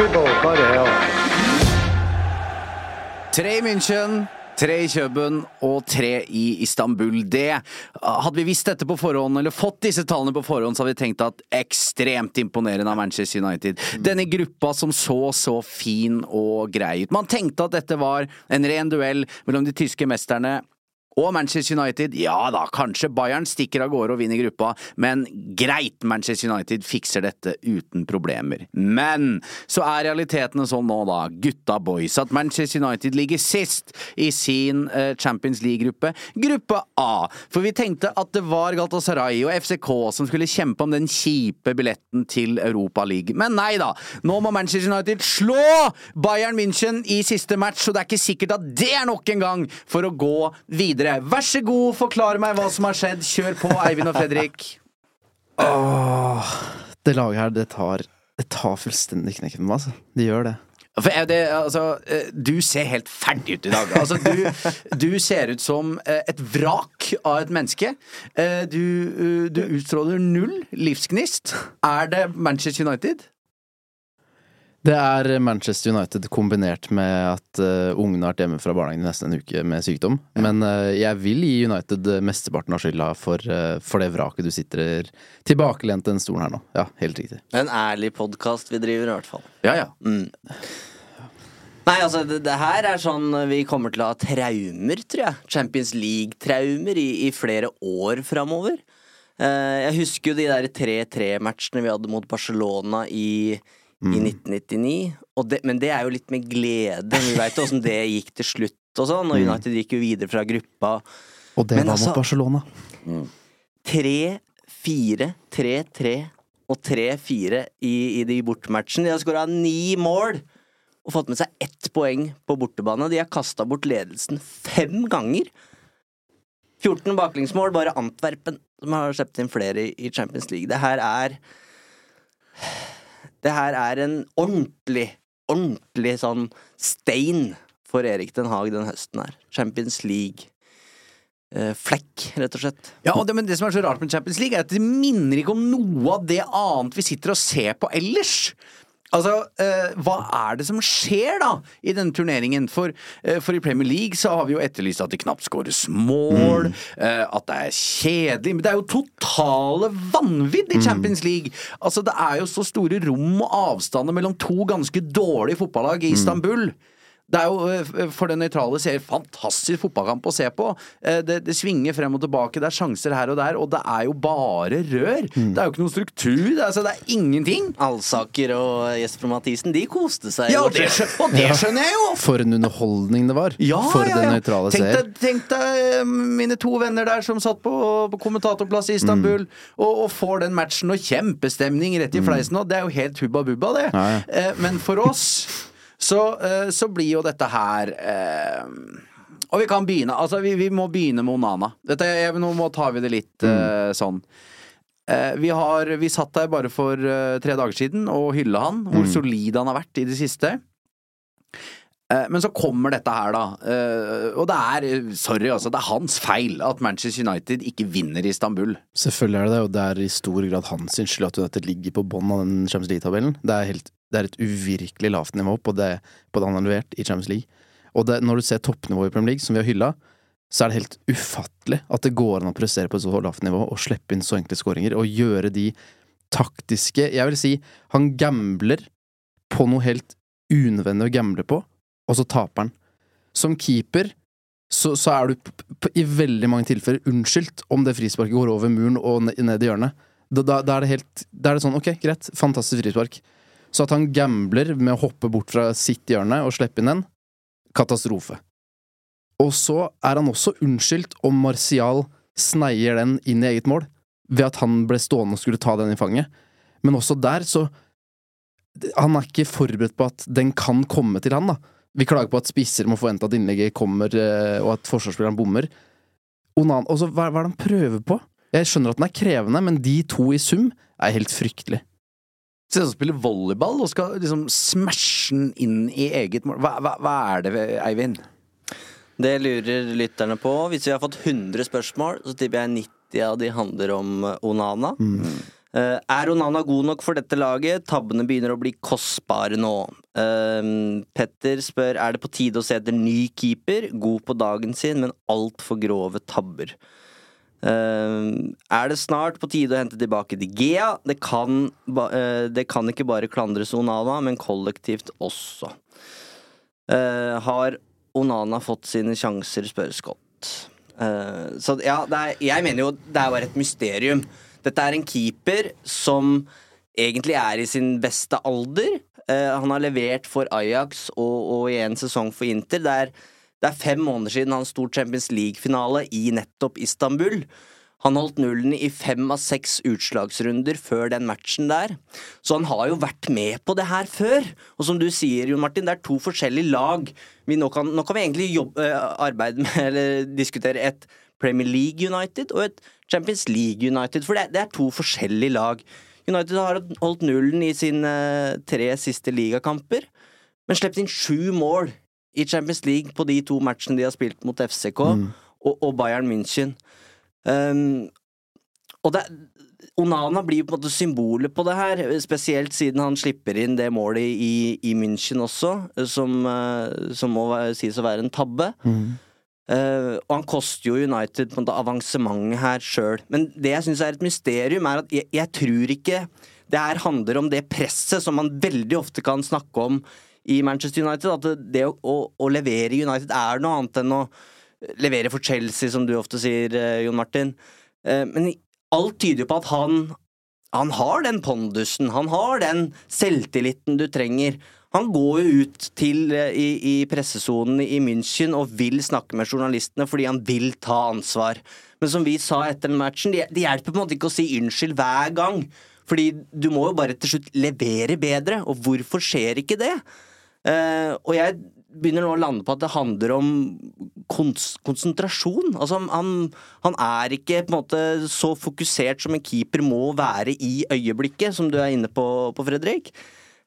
It. Good hell. Tre i München, tre i Køben og tre i Istanbul. Det Hadde vi visst dette på forhånd, eller fått disse tallene på forhånd, så hadde vi tenkt at ekstremt imponerende av Manchester United. Denne gruppa som så så fin og grei ut. Man tenkte at dette var en ren duell mellom de tyske mesterne og Manchester United, ja da, kanskje Bayern stikker av gårde og vinner gruppa, men greit, Manchester United fikser dette uten problemer. Men så er realitetene sånn nå, da, gutta boys, at Manchester United ligger sist i sin uh, Champions League-gruppe, gruppe A. For vi tenkte at det var Galtasaray og FCK som skulle kjempe om den kjipe billetten til Europa League. Men nei da, nå må Manchester United slå Bayern München i siste match, og det er ikke sikkert at det er nok en gang for å gå videre. Vær så god, forklar meg hva som har skjedd. Kjør på, Eivind og Fredrik. Åh, det laget her, det tar, det tar fullstendig knekken på meg, altså. Det gjør det. For det, altså, eh, du ser helt ferdig ut i dag. Altså, du, du ser ut som eh, et vrak av et menneske. Eh, Du, du utstråler null livsgnist. Er det Manchester United? Det er Manchester United kombinert med at uh, ungene har vært hjemme fra barnehagen i nesten en uke med sykdom. Men uh, jeg vil gi United mesteparten av skylda for, uh, for det vraket du sitter tilbakelent i den stolen her nå. Ja, helt riktig. En ærlig podkast vi driver, i hvert fall. Ja, ja. Mm. Nei, altså, det, det her er sånn vi kommer til å ha traumer, tror jeg. Champions League-traumer i, i, flere år framover. Uh, jeg husker jo de der 3-3-matchene vi hadde mot Barcelona i, mm. i 1999. Det, men det er jo litt med glede. Vi veit åssen det gikk til slutt og sånn. Og Mm. United gikk jo videre fra gruppa. Og det Men var altså- mot Barcelona. 3-4, 3-3 og 3-4 i, i de bortematchene. De har skåra ni mål og fått med seg ett poeng på bortebane. De har kasta bort ledelsen fem ganger. 14 baklengsmål, bare Antwerpen som har sluppet inn flere i Champions League. Det her er Det her er en ordentlig, ordentlig sånn stein for Erik Den Haag den høsten her. Champions League. Eh, flekk, rett og slett. Ja, og det, men det som er så rart med Champions League, er at det minner ikke om noe av det annet vi sitter og ser på ellers. Altså, eh, hva er det som skjer da i denne turneringen? For, eh, for i Premier League så har vi jo etterlyst at det knapt skåres mål, eh, at det er kjedelig Men det er jo totale vanvidd i Champions League! Altså, det er jo så store rom og avstander mellom to ganske dårlige fotballag i Istanbul. Det er jo eh, for den nøytrale seer fantastisk fotballkamp å se på. Eh, Det, det svinger frem og tilbake, det er sjanser her og der, og det er jo bare rør. Det er jo ikke noen struktur, det er, altså, det er ingenting. Alsaker og Jesper Mathisen, de koste seg. Ja, og det, og det skjønner jeg jo! For en underholdning det var. Ja, for ja, den nøytrale seer. tenk deg eh, mine to venner der som satt på, på kommentatorplass i Istanbul, og, og får den matchen og kjempestemning rett i fleisen, og det er jo helt hubba bubba, det. Men for oss så, eh, så blir jo dette her eh, Og vi kan begynne Altså, vi, vi må begynne med Onana. Dette, jeg, nå må tar vi det litt eh, sånn. Eh, vi, har, vi satt der bare for eh, tre dager siden og hylla han, hvor solid han har vært i det siste. Eh, Men så kommer dette her, da. Eh, Og det er, sorry altså, det er hans feil at Manchester United ikke vinner i Istanbul. Selvfølgelig er det det, og det er i stor grad hans skyld at United ligger på bånn av den Champions League-tabellen. Det, det er et uvirkelig lavt nivå på det, på det han har levert i Champions League. Og det, når du ser toppnivået i Premier League, som vi har hylla, så er det helt ufattelig at det går an å prestere på et så lavt nivå og slippe inn så enkle skåringer og gjøre de taktiske Jeg vil si, han gambler på noe helt unødvendig å gamble på, og så taper han. Som keeper så, så er du i veldig mange tilfeller unnskyldt om det frisparket går over muren og ne- ned i hjørnet. Da, da, da er det helt Da er det sånn, ok, greit, fantastisk frispark. Så at han gambler med å hoppe bort fra sitt hjørne og slippe inn den, katastrofe. Og så er han også unnskyldt om Martial sneier den inn i eget mål, ved at han ble stående og skulle ta den i fanget. Men også der, så Han er ikke forberedt på at den kan komme til han, da. Vi klager på at spisser må forvente at innlegget kommer, eh, og at forsvarsspilleren bommer. Onan, og så, hva, hva er det han prøver på? Jeg skjønner at den er krevende, men de to i sum er helt fryktelig. Se ut som spiller volleyball og skal liksom smashe den inn i eget mål. Hva, hva, hva er det, Eivind? Det lurer lytterne på. Hvis vi har fått 100 spørsmål, så tipper jeg 90 av de handler om eh, Onana. Eh, er Onana god nok for dette laget? Tabbene begynner å bli kostbare nå. Eh, Petter spør er det på tide å se etter ny keeper. God på dagen sin, men altfor grove tabber. Eh, er det snart på tide å hente tilbake De Gea? Det kan, eh, det kan ikke bare klandres Onana, men kollektivt også. Uh, har Onana fått sine sjanser, spør Scott. Uh, så ja, er, jeg mener jo det er bare et mysterium. Dette er en keeper som egentlig er i sin beste alder. Uh, han har levert for Ajax og, og i en sesong for Inter. Det er, det er fem måneder siden han sto Champions League-finale i nettopp Istanbul. Han holdt nullen i fem av seks utslagsrunder før den matchen der. Så han har jo vært med på det her før. Og som du sier, Jon Martin, det er to forskjellige lag. Nå, kan, nå kan vi egentlig jobbe, eh, arbeide med, eller diskutere et Premier League United og et Champions League United, for det, det er to forskjellige lag. United har holdt nullen i sine tre siste ligakamper, men sluppet inn sju mål i Champions League på de to matchene de har spilt mot FCK og, og Bayern München. Um, og det, Onana blir på en måte symbolet på det her, spesielt siden han slipper inn det målet i, i München også, som, eh, som må sies å være en tabbe. Eh, og han koster jo United på en her sjøl. Men det jeg syns er et mysterium, er at jeg, jeg tror ikke det her handler om det presset som man veldig ofte kan snakke om i Manchester United. At det, det å, å, å levere i United er noe annet enn å levere for Chelsea, som du ofte sier, uh, Jon Martin. Uh, men alt tyder jo på at han han har den pondusen, han har den selvtilliten du trenger. Han går jo ut til eh, i, i pressesonen i München og vil snakke med journalistene fordi han vil ta ansvar. Men som vi sa etter matchen, det de hjelper på en måte ikke å si unnskyld hver gang. Fordi du må jo bare til slutt levere bedre, og hvorfor skjer ikke det? Uh, og jeg begynner nå å lande på at det handler om kons konsentrasjon. Altså, han, han er ikke på en måte så fokusert som en keeper må være i øyeblikket, som du er inne på, på Fredrik.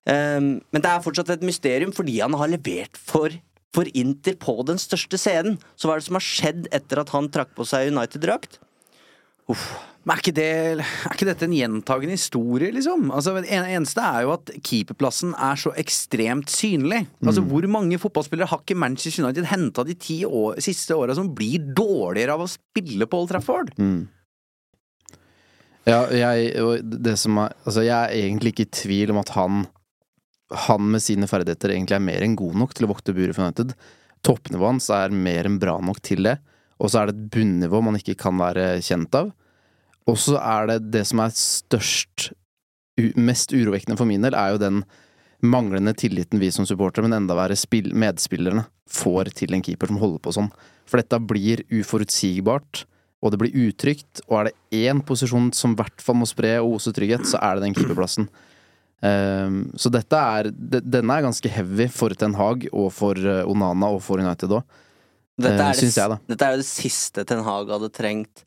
Eh, men det er fortsatt et mysterium fordi han har levert for, for Inter på den største scenen. Så hva er det som har skjedd etter at han trakk på seg United-drakt? Men er ikke, det, er ikke dette en gjentagende historie, liksom? Altså, det eneste er jo at keeperplassen er så ekstremt synlig. Altså, Hvor mange fotballspillere har ikke Manchester United henta de ti år, siste åra som blir dårligere av å spille på Old Trafford? Ja, jeg, det som er, altså jeg er egentlig ikke i tvil om at han Han med sine ferdigheter egentlig er mer enn god nok til å vokte buret for United. Toppnivået hans er mer enn bra nok til det. Og så er det et bunnivå man ikke kan være kjent av. Og så er det det som er størst Mest urovekkende for min del, er jo den manglende tilliten vi som supportere, men enda verre medspillerne, får til en keeper som holder på sånn. For dette blir uforutsigbart og det blir utrygt, og er det én posisjon som i hvert fall må spre og ose trygghet, så er det den keeperplassen. Ehm, så dette er de- Denne er ganske heavy for Ten Hag og for eh, Onana og for United òg. Dette Eh, det, jeg, dette er jo det siste Ten Hag hadde trengt.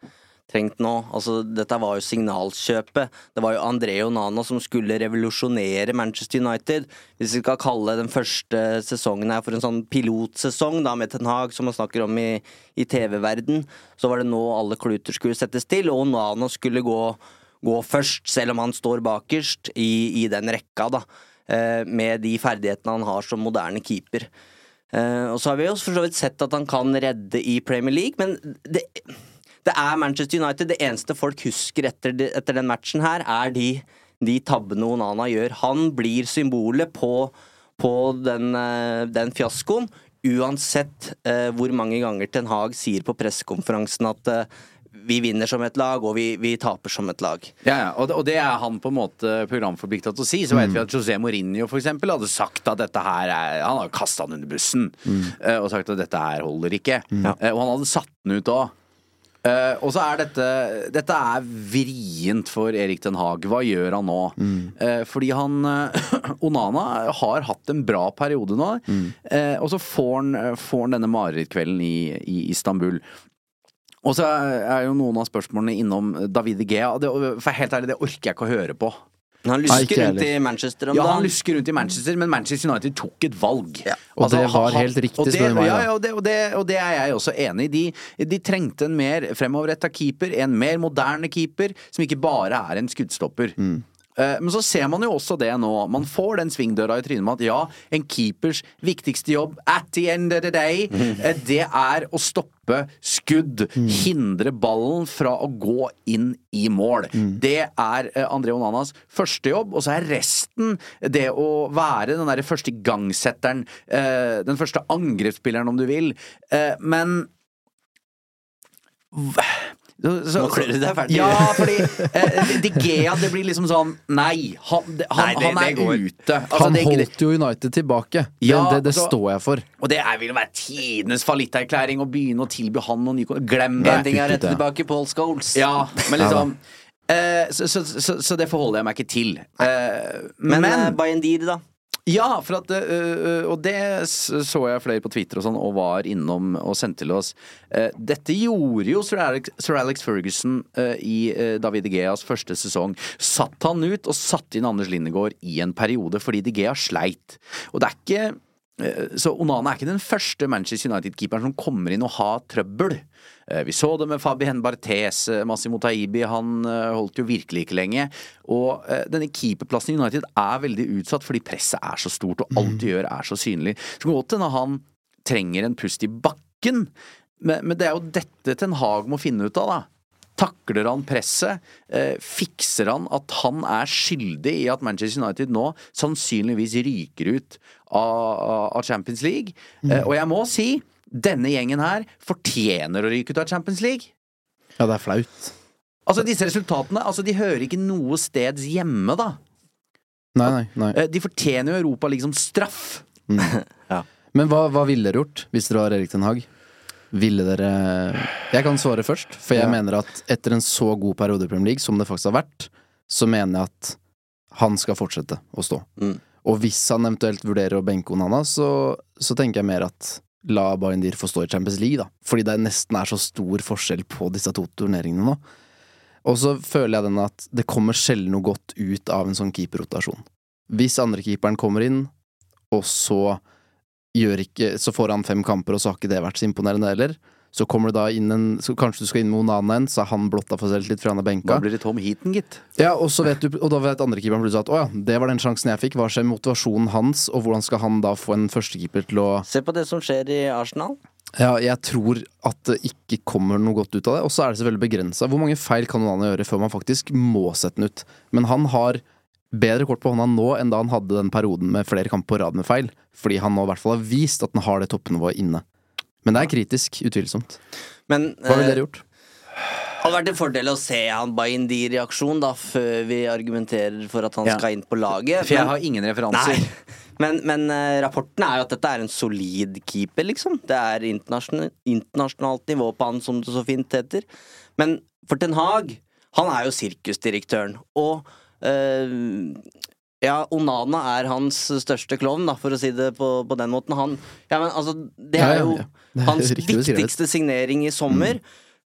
trengt nå. Altså, dette var jo signalkjøpet. Det var jo André Onana som skulle revolusjonere Manchester United. Hvis vi skal kalle den første sesongen her for en sånn pilotsesong da med Ten Hag, som man snakker om i, i TV-verden, så var det nå alle kluter skulle settes til, og Onana skulle gå, gå først, selv om han står bakerst i, i den rekka, da. Eh, med de ferdighetene han har som moderne keeper. Eh, og så har vi jo for så vidt sett at han kan redde i Premier League, men det, det er Manchester United. Det eneste folk husker etter, etter den matchen her, er de, de tabbene Onana gjør. Han blir symbolet på, på den, eh, den fiaskoen. Uansett eh, hvor mange ganger Ten Hag sier på pressekonferansen at eh, vi vinner som et lag, og vi, vi taper som et lag. Ja, ja, og, det, og det er han på en måte programforplikta til å si. Så vet vi at José Mourinho eksempel hadde sagt at dette her er Han har kasta han under bussen eh, og sagt at dette her holder ikke. Eh, og han hadde satt den ut òg. Uh, og så er dette Dette er vrient for Erik Den Haag. Hva gjør han nå? Eh, fordi han uh, Onana har hatt en bra periode nå. Eh, og så får han, får han denne marerittkvelden i, i Istanbul. Og så er jo noen av spørsmålene innom David Gea. Det, for helt ærlig, det orker jeg ikke å høre på. Han lusker rundt i. Manchester om Ja, han lusker rundt i Manchester, men Manchester United tok et valg. Og det var han- helt riktig, spør du meg, Ja, ja, og, det, og, det, og det er jeg også enig i. De, de trengte en mer fremoverretta keeper, en mer moderne keeper, som ikke bare er en skuddstopper. Mm. Eh, Men så ser man jo også det nå. Man får den svingdøra i trynet med at ja, en keepers viktigste jobb at the end of the day, eh, det er å stoppe skudd. Hindre ballen fra å gå inn i mål. Det er eh, André Onanas første jobb, og så er resten det å være den derre første igangsetteren, den første angrepsspilleren, om du vil. Men så, Nå klør du deg ferdig. Ja, fordi eh, De Gea, det blir liksom sånn Nei, han, det, han, Nei, det- han er det ute. Altså, Han det, holdt jo United tilbake. Det, Ja, det, det altså- står jeg for. og det er, vil være tidenes fallitterklæring å begynne å tilby han noen nye Glem det! En ting er rett tilbake Paul Scholes. Ja, men liksom eh, så, så, så, så det forholder jeg meg ikke til. Eh, Men, men eh, Bayendir, da? Ja, at, øh, og det så jeg flere på Twitter og sånn, og var innom og sendte til oss. Eh, dette gjorde jo sir Alex, sir Alex Ferguson eh, i eh, David Geas første sesong. Satt han ut og satte inn Anders Lindegård i en periode fordi De Gea sleit. Og det er ikke eh, så Onana er ikke den første Manchester United-keeperen som kommer inn og har trøbbel. Eh, Vi så det med Fabien Barthes, eh, Massimo Taibi, han eh, holdt jo virkelig ikke lenge. Og eh, denne keeperplassen i United er veldig utsatt fordi presset er så stort, og alt de gjør er så synlig. Så godt hende han trenger en pust i bakken, men, men det er jo dette Ten Hag må finne ut av, da. Takler han presset? Eh, fikser han at han er skyldig i at Manchester United nå sannsynligvis ryker ut av, Champions League? Eh, og jeg må si, denne gjengen her fortjener å ryke ut av Champions League. Ja, det er flaut. Altså Disse resultatene altså de hører ikke noe steds hjemme, da. Nei, nei, nei. Eh, De fortjener jo Europa liksom straff. Men hva, hva ville dere gjort hvis dere var Erik Den Haag? Ville dere Jeg kan svare først, for jeg Ja. mener at etter en så god periode i Premier League som det faktisk har vært, så mener jeg at han skal fortsette å stå. Mm. Og hvis han eventuelt vurderer å benke Onana, så, så tenker jeg mer at la Bayendir få stå i Champions League, da. Fordi det nesten er så stor forskjell på disse to turneringene nå. Og så føler jeg den at det kommer sjelden noe godt ut av en sånn keeperrotasjon. Hvis andrekeeperen kommer inn, og så gjør ikke Så får han fem kamper, og så har ikke det vært så imponerende heller. Så kommer det da inn en så Kanskje du skal inn med Onana en, så er han blotta for selvtillit fordi han er benka. Da blir det Tom Heaton, gitt. Ja, og, så vet du, og da vet andrekeeperen plutselig at å ja, det var den sjansen jeg fikk. Hva skjer med motivasjonen hans, og hvordan skal han da få en førstekeeper til å Se på det som skjer i Arsenal. Ja, jeg tror at det ikke kommer noe godt ut av det. Og så er det selvfølgelig begrensa. Hvor mange feil kan Onana gjøre før man faktisk må sette den ut? Men han har bedre kort på hånda nå enn da han hadde den perioden med flere kamper på rad med feil. Fordi han nå i hvert fall har vist at han har det toppnivået inne. Men det er kritisk, utvilsomt. Men Hva ville eh, dere gjort? hadde vært en fordel å se han Bayendir i aksjon, da, før vi argumenterer for at han Ja. skal inn på laget. For jeg Men- har ingen referanser. Nei. Men, men uh, rapporten er jo at dette er en solid keeper, liksom. Det er internasjonalt, internasjonalt nivå på han, som det så fint heter. Men for Ten Hag, han er jo sirkusdirektøren. Og eh, ja, Onana er hans største klovn, da, for å si det på, på den måten. Han, ja, men altså, det Ja, er ja, jo ja. Det er hans viktigste signering i sommer.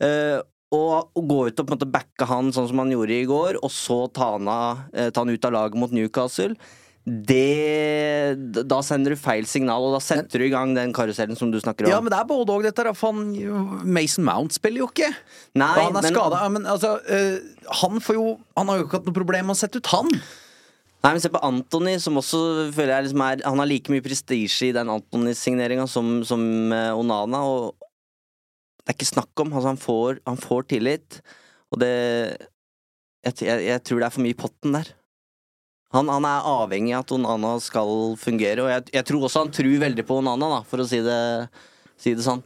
Eh, å, og gå ut og på en måte backe han sånn som han gjorde i går, og så ta han, av, eh, ta han ut av laget mot Newcastle, det Da sender du feil signal, og da setter du i gang den karusellen som du snakker om. Ja, men det er både òg, dette. han, Mason Mount spiller jo ikke. Nei, han er men- skada. Men altså, eh, han får jo Han har jo ikke hatt noe problem med å sette ut han. Nei, men se på Anthony, som også føler jeg liksom er Han har like mye prestisje i den Anthony-signeringa som, som uh, Onana, og det er ikke snakk om. Altså, han får, han får tillit, og det jeg, jeg, jeg tror det er for mye i potten der. Han, han er avhengig av at Onana skal fungere, og jeg, jeg tror også han tror veldig på Onana, da, for å si det, si det sånn.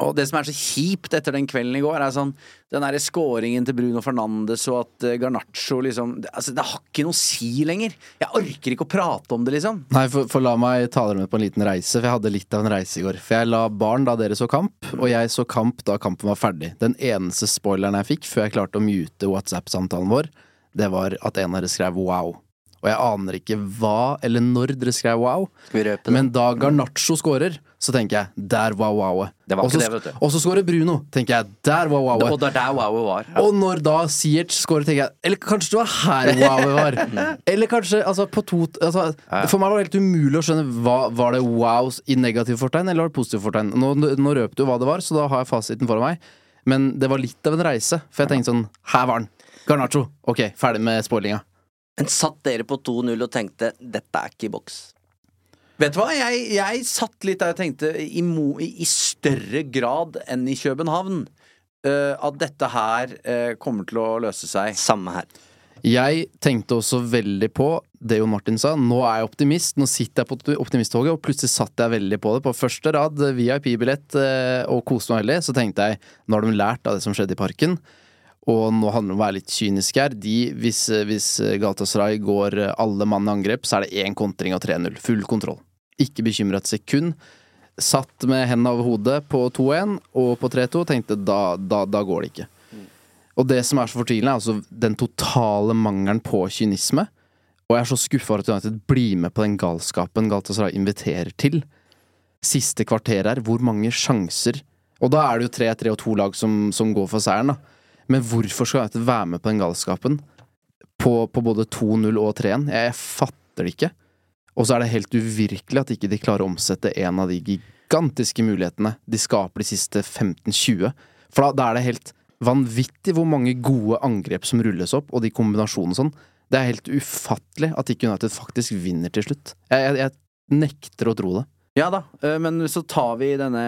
Og det som er så kjipt etter den kvelden i går, er sånn Den derre scoringen til Bruno Fernandes og at eh, Garnaccio liksom Altså, det har ikke noe å si lenger. Jeg orker ikke å prate om det, liksom. Nei, for, for la meg ta dere med på en liten reise, for jeg hadde litt av en reise i går. For jeg la barn da dere så kamp, og jeg så kamp da kampen var ferdig. Den eneste spoileren jeg fikk før jeg klarte å mute WhatsApp-samtalen vår, det var at en av dere skrev wow. Og jeg aner ikke hva eller når dere skrev wow, men da Garnaccio scorer, så tenker jeg der var wowet. Det var Og så- scorer Bruno, tenker jeg der var wowet. Og wow var. Og når da Siert scorer, tenker jeg Eller kanskje det var her wowet var. Eller kanskje altså, på to altså, For meg var det helt umulig å skjønne hva, Var det wow i negativ fortegn, eller var det positiv fortegn. Nå, nå røp du hva det var, så da har jeg fasiten foran meg. Men det var litt av en reise, for jeg tenkte sånn Her var den! Garnaccio. Ok, ferdig med spoilinga. Men satt dere på 2-0 og tenkte 'dette er ikke i boks'? Vet du hva, jeg, jeg satt litt der og tenkte i, mo, i, i større grad enn i København uh, at dette her uh, kommer til å løse seg. Samme her. Jeg tenkte også veldig på det Jon Martin sa. Nå er jeg optimist. Nå sitter jeg på optimisttoget, og plutselig satt jeg veldig på det. På første rad, VIP-billett, eh, og koste meg veldig. Så tenkte jeg nå har de lært av det som skjedde i parken. Og nå handler det om å være litt kynisk her. De, hvis, hvis Galatasaray går alle mann i angrep, så er det én kontring og 3-0. Full kontroll. Ikke bekymra et sekund. Satt med hendene over hodet på 2-1 og på 3-2. Tenkte da, da, da går det ikke. Og det som er så fortvilende, er altså den totale mangelen på kynisme. Og jeg er så skuffa over at United blir med på den galskapen Galatasaray inviterer til. Siste kvarter her, hvor mange sjanser Og da er det jo 3-3 og to lag som, som går for seieren, da. Men hvorfor skal United være med på den galskapen? På, på både 2-0 og 3-1? Jeg, fatter det ikke. Og så er det helt uvirkelig at ikke de klarer å omsette en av de gigantiske mulighetene de skaper de siste 15-20. For da, da er det helt vanvittig hvor mange gode angrep som rulles opp, og de kombinasjonene sånn. Det er helt ufattelig at ikke United faktisk vinner til slutt. Jeg, jeg, jeg nekter å tro det. Ja da, eh, men så tar vi denne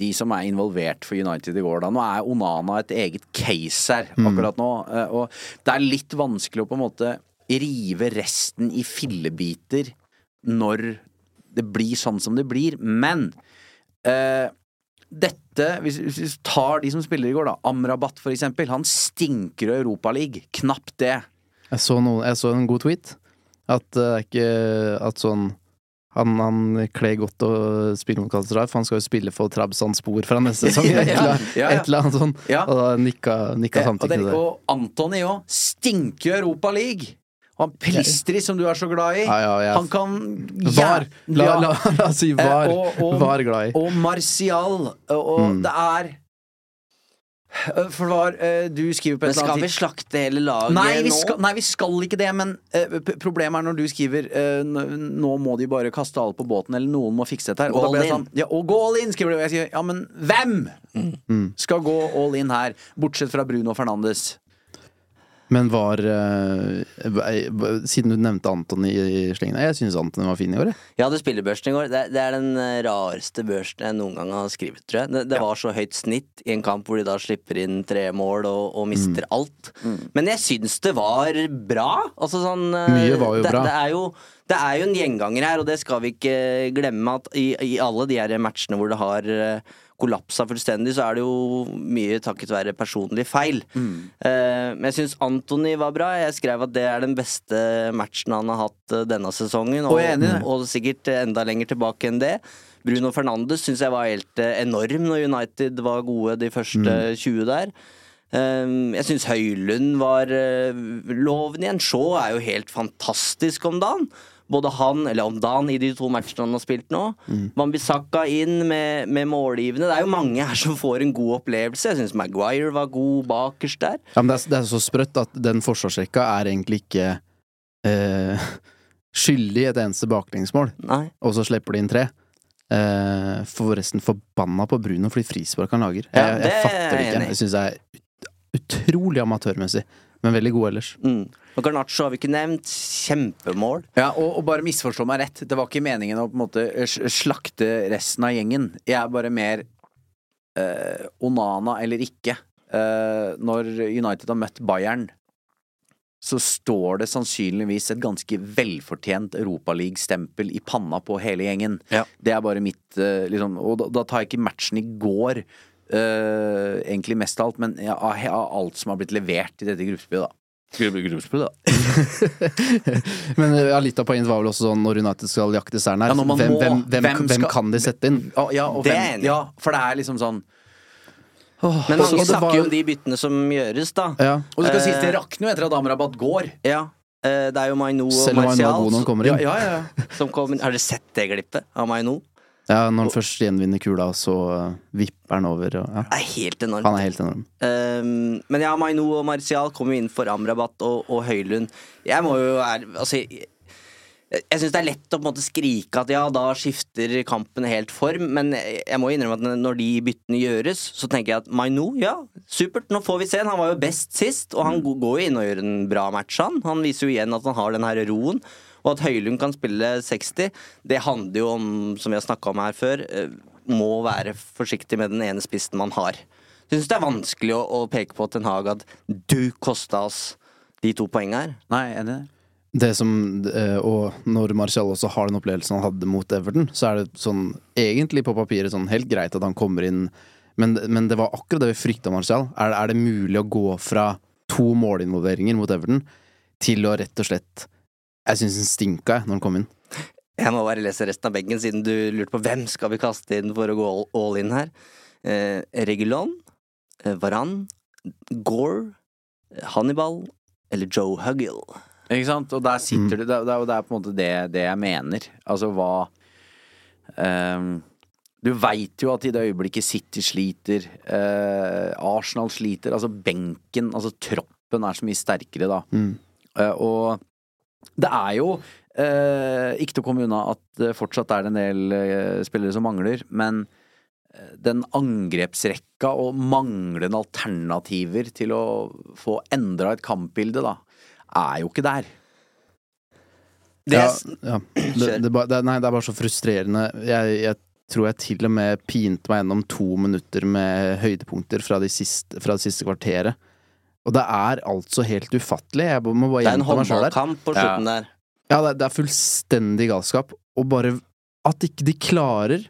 De som er involvert for United i går, da. Nå er Onana et eget case her akkurat nå. eh, Og det er litt vanskelig å på en måte rive resten i fillebiter når det blir sånn som det blir. Men eh, dette, hvis, vi tar de som spiller i går, da. Amrabat, for eksempel. Han stinker av Europaliga. Knapt det. Jeg så, noen, jeg så en god tweet. At det er ikke At sånn han, han kler godt å spille mot Galatasaray, for han skal jo spille for Trabzon Spor fra neste sesong. Ja, ja, ja, et eller annet sånt. Og da nikka, nikka samtidig samtykke det, til det. og Antony òg stinker i Europa League. Og han Pelistri, som du er så glad i, han kan Var! La, Ja. la, la oss si var. Eh, og- og- var glad i. Og Martial. Og, og Mm. det er Eh, For det var eh, Du skriver på et Men skal vi slakte hele laget Nei vi, nå? skal, nei, vi skal ikke det, men uh, problemet er når du skriver uh, Nå må de bare kaste alle på båten, eller noen må fikse dette her. Og sånn Ja, og gå all in, skriver du. Jeg skriver, ja, men hvem Mm. skal gå all in her? Bortsett fra Bruno Fernandes. Men var eh, Siden du nevnte Anton i slengen Jeg syns Anton var fin i år, jeg. Jeg hadde spillebørsen i går. Det, det er den eh, rareste børsen jeg noen gang har skrevet, tror jeg. Det, det var så høyt snitt i en kamp hvor de da slipper inn tre mål og, og mister Mm. alt. Men jeg syns det var bra. Altså sånn eh, Mye var jo det, bra. Det er jo, det er jo en gjenganger her, og det skal vi ikke glemme. At i, i alle de her matchene hvor det har eh, kollapsa fullstendig, så er det jo mye takket være personlig feil. Mm. Eh, men jeg syns Antony var bra. Jeg skrev at det er den beste matchen han har hatt eh, denne sesongen, Og og, og sikkert enda lenger tilbake enn det. Bruno Fernandes syns jeg var helt eh, enorm når United var gode de første 20 der. Um, jeg syns Høylund var uh, lovende igjen. Shaw er jo helt fantastisk om dagen. Både han, eller om Dan i de to matchene han har spilt nå. Wambisaka inn med, med målgivende. Det er jo mange her som får en god opplevelse. Jeg syns Maguire var god bakerst der. Ja, men det, er, det er så sprøtt at den forsvarsrekka er egentlig ikke eh, skyldig et eneste baklengsmål, Nei. og så slipper de inn tre. Eh, forresten forbanna på Bruno fordi frispark han lager. Jeg, jeg er fatter det ikke. Jeg syns det er utrolig amatørmessig, men veldig god ellers. Mm. Og Garnaccio har vi ikke nevnt. Kjempemål. Ja, og, og bare misforstå meg rett. Det var ikke meningen å på en måte slakte resten av gjengen. Jeg er bare mer eh, Onana eller ikke. Eh, når United har møtt Bayern, så står det sannsynligvis et ganske velfortjent Europaliga-stempel i panna på hele gjengen. Ja. Det er bare mitt eh, liksom, Og da, da tar jeg ikke matchen i går, eh, egentlig mest av alt, men ja, av, alt som har blitt levert i dette gruppespillet, da. Gruppe- Gruppespillet, da. Men eh, ja, litt av poenget var vel også sånn når United skal jakte seieren her. Ja, når hvem, må- hvem, hvem, skal, hvem, kan de sette inn? Ja, ja, og Det er enig ja, for det er liksom sånn Men mange snakker var- jo om de byttene som gjøres, da. Ja. Og det skal Eh, sies, det rakner jo etter at Amrabat går. Ja. Eh, Det er jo Maino og Selv om han var god når han Martial inn. ja, ja. som kom. Har dere sett det glippet av Maino? Ja, når han først gjenvinner kula, så uh, vipper han over. Og, ja. Er helt enormt. Han er helt enorm. Um, men ja, Maino og Martial kom jo inn for Amrabat og, og Høylund. Jeg må jo være Altså, jeg, jeg syns det er lett å på en måte skrike at ja, da skifter kampen helt form, men jeg, jeg må innrømme at når de byttene gjøres, så tenker jeg at Maino, ja, supert, nå får vi se. Han var jo best sist, og han går jo inn og gjør en bra match, han. Han viser jo igjen at han har den her roen. Og at Høylund kan spille 60, det handler jo om, som vi har snakka om her før, eh, må være forsiktig med den ene spissen man har. Jeg syns det er vanskelig å, å peke på Ten Hag at du kosta oss de to poengene her. Nei, enig det. Det som, eh, og når Martial også har den opplevelsen han hadde mot Everton, så er det sånn egentlig på papiret sånn helt greit at han kommer inn, men, men det var akkurat det vi frykta Martial. Er, er det mulig å gå fra to målinvolveringer mot Everton til å rett og slett Jeg syns den stinka jeg når den kom inn. Jeg må bare lese resten av benken, siden du lurte på hvem skal vi kaste inn for å gå all, all in her. Eh, Regulon, eh, Varan, Gore, eh, Hannibal eller Joe Huggill. Ikke sant? Og der sitter du det, er- det, er- det er på en måte det, det jeg mener. Altså hva um, Du veit jo at i det øyeblikket City sliter, uh, Arsenal sliter, altså benken, altså troppen er så mye sterkere da. Eh, og det er jo eh, ikke til å komme unna at det fortsatt er en del eh, spillere som mangler, men eh, den angrepsrekka og manglende alternativer til å få endra et kampbilde, da, er jo ikke der. Det ja, er, ja. Det, det, det, nei, det er bare så frustrerende. Jeg, jeg tror jeg til og med pinte meg gjennom to minutter med høydepunkter fra, de siste, fra det siste kvarteret. Og det er altså helt ufattelig. Jeg må bare det er en håndballkamp på slutten der. Ja, det, det er fullstendig galskap. Og bare at ikke de klarer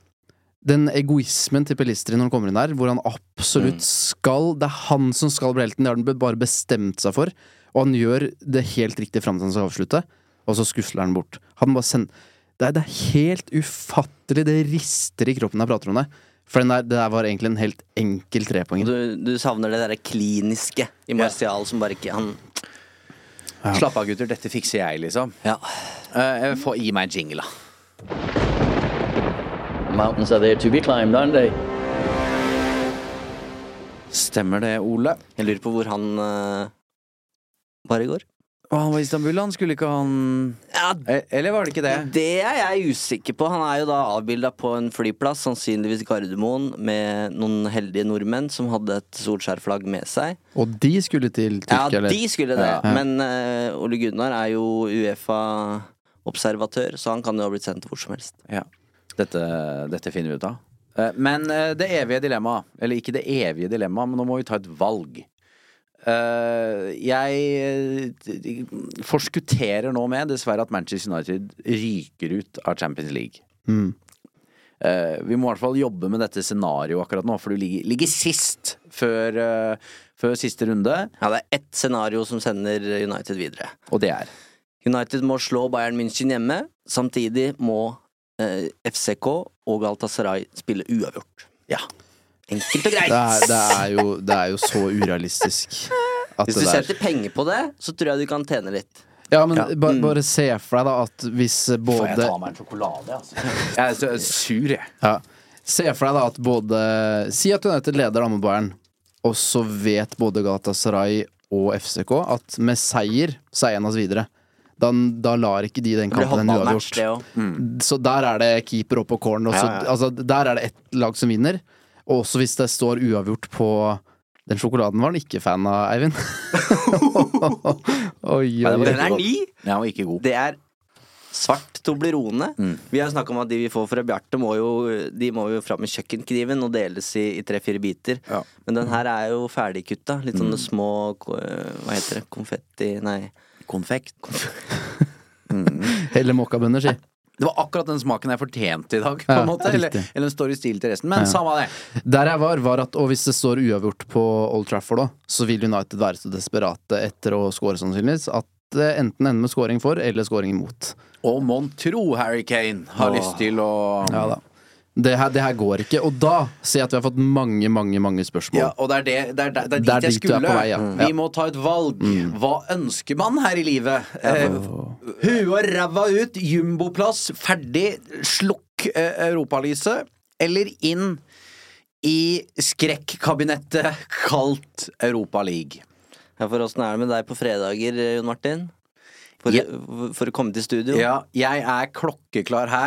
den egoismen til Pelistri når han kommer inn der, hvor han absolutt skal Det er han som skal bli helten, det har han bare bestemt seg for. Og han gjør det helt riktig fram til han skal avslutte, og så skusler han bort. Han bare sender det, er, det er helt ufattelig, det rister i kroppen når jeg prater om det. For den der, det der var egentlig en helt enkel trepoenger. Du, du savner det derre kliniske i Martial som bare ikke Han Slapp av, gutter. Dette fikser jeg, liksom. Ja. Uh, få, gi meg en jingle, da. Mountains are there to be climbed, aren't they? Stemmer det, Ole? Jeg lurer på hvor han uh, var i går. Og han var i Istanbul, han. Skulle ikke han Ja, Eh, Eller var det ikke det? Det er jeg usikker på. Han er jo da avbilda på en flyplass, sannsynligvis Gardermoen, med noen heldige nordmenn som hadde et Solskjær-flagg med seg. Og de skulle til Tyrkia, eller? Ja, de skulle det. Ja. Men uh, Ole Gunnar er jo Uefa-observatør, så han kan jo ha blitt sendt hvor som helst. Ja. Dette, dette finner vi ut av. Eh, Men eh, det evige dilemmaet, eller ikke det evige dilemmaet, men nå må vi ta et valg. Eh, jeg eh, forskutterer nå med, dessverre, at Manchester United ryker ut av Champions League. Mm. Eh, vi må i hvert fall jobbe med dette scenarioet akkurat nå, for du ligger, ligger sist før, før siste runde, Ja, det er ett scenario som sender United videre. og det er United må slå Bayern München hjemme. Samtidig må FCK og Galatasaray spille uavgjort. Ja. Enkelt og greit. Det er, det, er jo, det er jo så urealistisk at Hvis du setter penger på det, så tror jeg du kan tjene litt. Ja, men Ja. ba, bare se for deg da at hvis Får jeg både ta meg en sjokolade, altså? Jeg er så sur, jeg. Ja. Se for deg da at både Si at United leder da mot Bayern, og så vet både Galatasaray og FCK at med seier så er en av oss videre. Da, da lar ikke de den kampen en uavgjort. Mm. Så der er det keeper opp på corner. Ja, ja. Altså, der er det ett lag som vinner. Og også hvis det står uavgjort på Den sjokoladen var han ikke fan av, Eivind. oi, oi, oi. Den er ny! Den var ikke god. Det er svart Toblerone. Vi har snakka om at de vi får fra Bjarte, må jo, de må jo fram med kjøkkenkniven og deles i, i tre-fire biter. Ja. Men den her er jo ferdigkutta. Litt sånne små Hva heter det? Konfetti Nei. Konfekt. Heller mokkabønner, si. Det var akkurat den smaken jeg fortjente i dag, på Ja, måte. Eller, eller den står i stil til resten. Men Ja. samme det. Der jeg var, var at Og hvis det står uavgjort på Old Trafford, da, så vil United være så desperate etter å score, sannsynligvis, at det enten ender med scoring for eller scoring imot. Og mon tro Harry Kane har Åh. lyst til å Ja. Det her, det her går ikke. Og da ser jeg at vi har fått mange, mange mange spørsmål. Ja, og det er, det, det er, det er dit Det er jeg skulle. vei, ja. Vi må ta et valg. Hva ønsker man her i livet? Eh, Huet og ræva ut, jumboplass, ferdig, slukk eh, europalyset. Eller inn i skrekkabinettet kalt Europaliga. Ja, for åssen er det med deg på fredager, Jon Martin? For, Ja. for å komme til studio? Ja, jeg er klokkeklar her.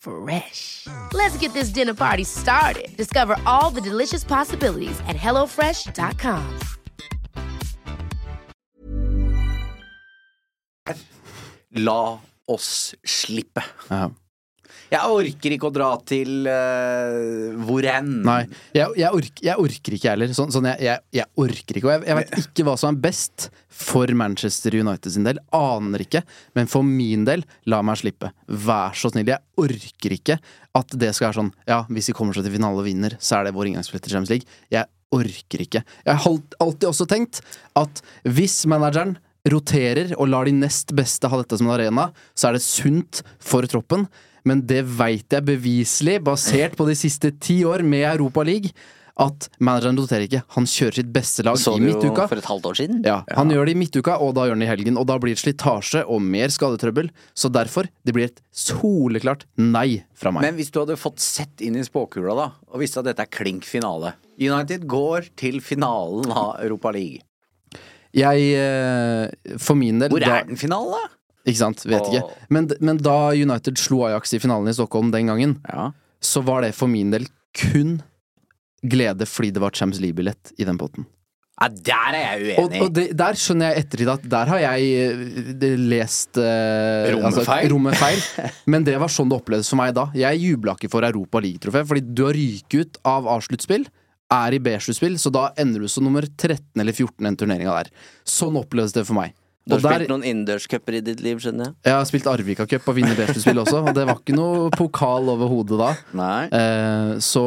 Fresh. Let's get this dinner party started. Discover all the delicious possibilities at hellofresh.com. La oss slippe. Ja. Jeg orker ikke å dra til uh, hvor enn. Nei, jeg, jeg, orker, jeg orker ikke heller. Sånn, sånn jeg, jeg, orker ikke. Og jeg, jeg vet ikke hva som er best for Manchester United sin del. Aner ikke. Men for min del, la meg slippe. Vær så snill. Jeg orker ikke at det skal være sånn Ja, hvis vi kommer seg til finale og vinner, så er det vår inngangsbillett til Champions League. Jeg orker ikke. Jeg har alltid også tenkt at hvis manageren roterer og lar de nest beste ha dette som en arena, så er det sunt for troppen. Men det veit jeg beviselig, basert på de siste ti år med Europa League, at manageren roterer ikke. Han kjører sitt beste lag Så i midtuka. for et halvt år siden? Ja, Han gjør det i midtuka, og da gjør han det i helgen. Og da blir det slitasje og mer skadetrøbbel. Så derfor, det blir et soleklart nei fra meg. Men hvis du hadde fått sett inn i spåkula da og visste at dette er klink finale United går til finalen av Europa League. Jeg, eh, for min del Hvor er den finalen, da? Ikke sant, vet ikke. Men, men da United slo Ajax i finalen i Stockholm den gangen, Ja. så var det for min del kun glede fordi det var Champions League-billett i den potten. Ja, der er jeg uenig. og det, der skjønner jeg ettertid at der har jeg eh, det- lest eh, Rommet rommet feil. Men det var sånn det opplevdes for meg da. Jeg jubla ikke for Europa League-trofé, fordi du har ryket ut av A-sluttspill, er i B-sluttspill, så da ender du som nummer 13 eller 14 den turneringa der. Sånn opplevdes det for meg. Du har der- spilt noen innendørscuper i ditt liv, skjønner jeg? Jeg har spilt Arvika Cup og vinner B-sluttspill også, og det var ikke noe pokal over hodet da. Nei. Eh, så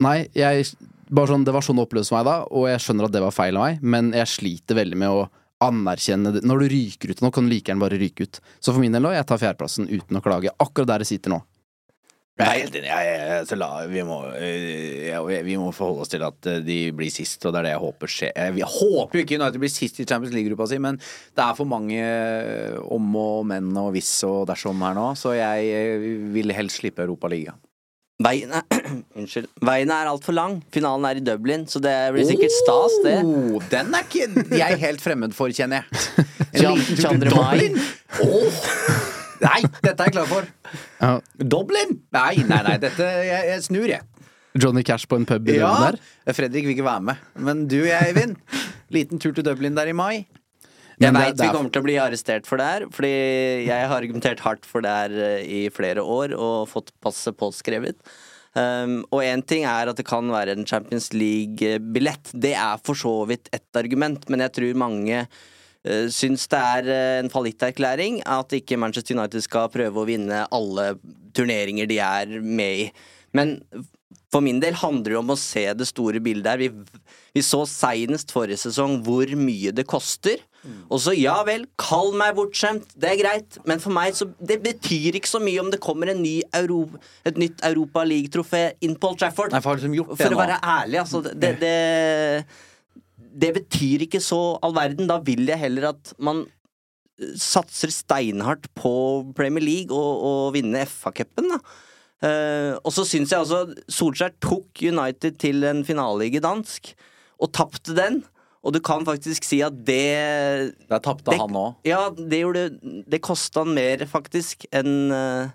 nei, jeg bare sånn, det var sånn det opplevdes for meg da, og jeg skjønner at det var feil av meg, men jeg sliter veldig med å anerkjenne det. Når du ryker ut nå, kan du like gjerne bare ryke ut. Så for min del nå, jeg tar fjerdeplassen uten å klage. Akkurat der jeg sitter nå. Jeg er helt enig. Vi, må, eh, vi må forholde oss til at eh, de blir sist, og det er det jeg håper skjer. Jeg, håper jo ikke United blir sist i Champions League-gruppa si, men det er for mange eh, om og men og hvis og dersom her nå, så jeg vil helst slippe Europaligaen. Veien er, Unnskyld. Veien er altfor lang. Finalen er i Dublin, så det blir sikkert stas, det. Oh, den er ikke jeg helt fremmed for, kjenner jeg. En liten 22. mai. Dublin? Åh! Nei, dette er jeg klar for. Ja. Dublin? Nei, nei, nei, dette Jeg, jeg snur, jeg. Johnny Cash på en pub i Ja, Dublin der. Fredrik vil ikke være med. Men du, jeg, Eivind. Liten tur til Dublin der i mai. Jeg veit vi er- kommer til å bli arrestert for det her, fordi jeg har argumentert hardt for det her eh, i flere år og fått passet påskrevet. Um, og én ting er at det kan være en Champions League-billett. Det er for så vidt ett argument, men jeg tror mange uh, syns det er eh, en fallitterklæring at ikke Manchester United skal prøve å vinne alle turneringer de er med i. Men for min del handler det om å se det store bildet her. Vi, vi så seinest forrige sesong hvor mye det koster. Og så ja vel, kall meg bortskjemt, det er greit, men for meg så Det betyr ikke så mye om det kommer en ny Euro, et nytt Europa League-trofé inn på Old Trafford. Nei, for liksom For å være ærlig, altså. Det, det, det betyr ikke så all verden. Da vil jeg heller at man eh, satser steinhardt på Premier League og, og vinne FA-cupen, da. Uh, og så syns jeg altså Solskjær tok United til en finaleliga dansk, og tapte den. Og du kan faktisk si at det Der tapte han òg. Ja, det gjorde Det kosta han mer, faktisk, enn eh,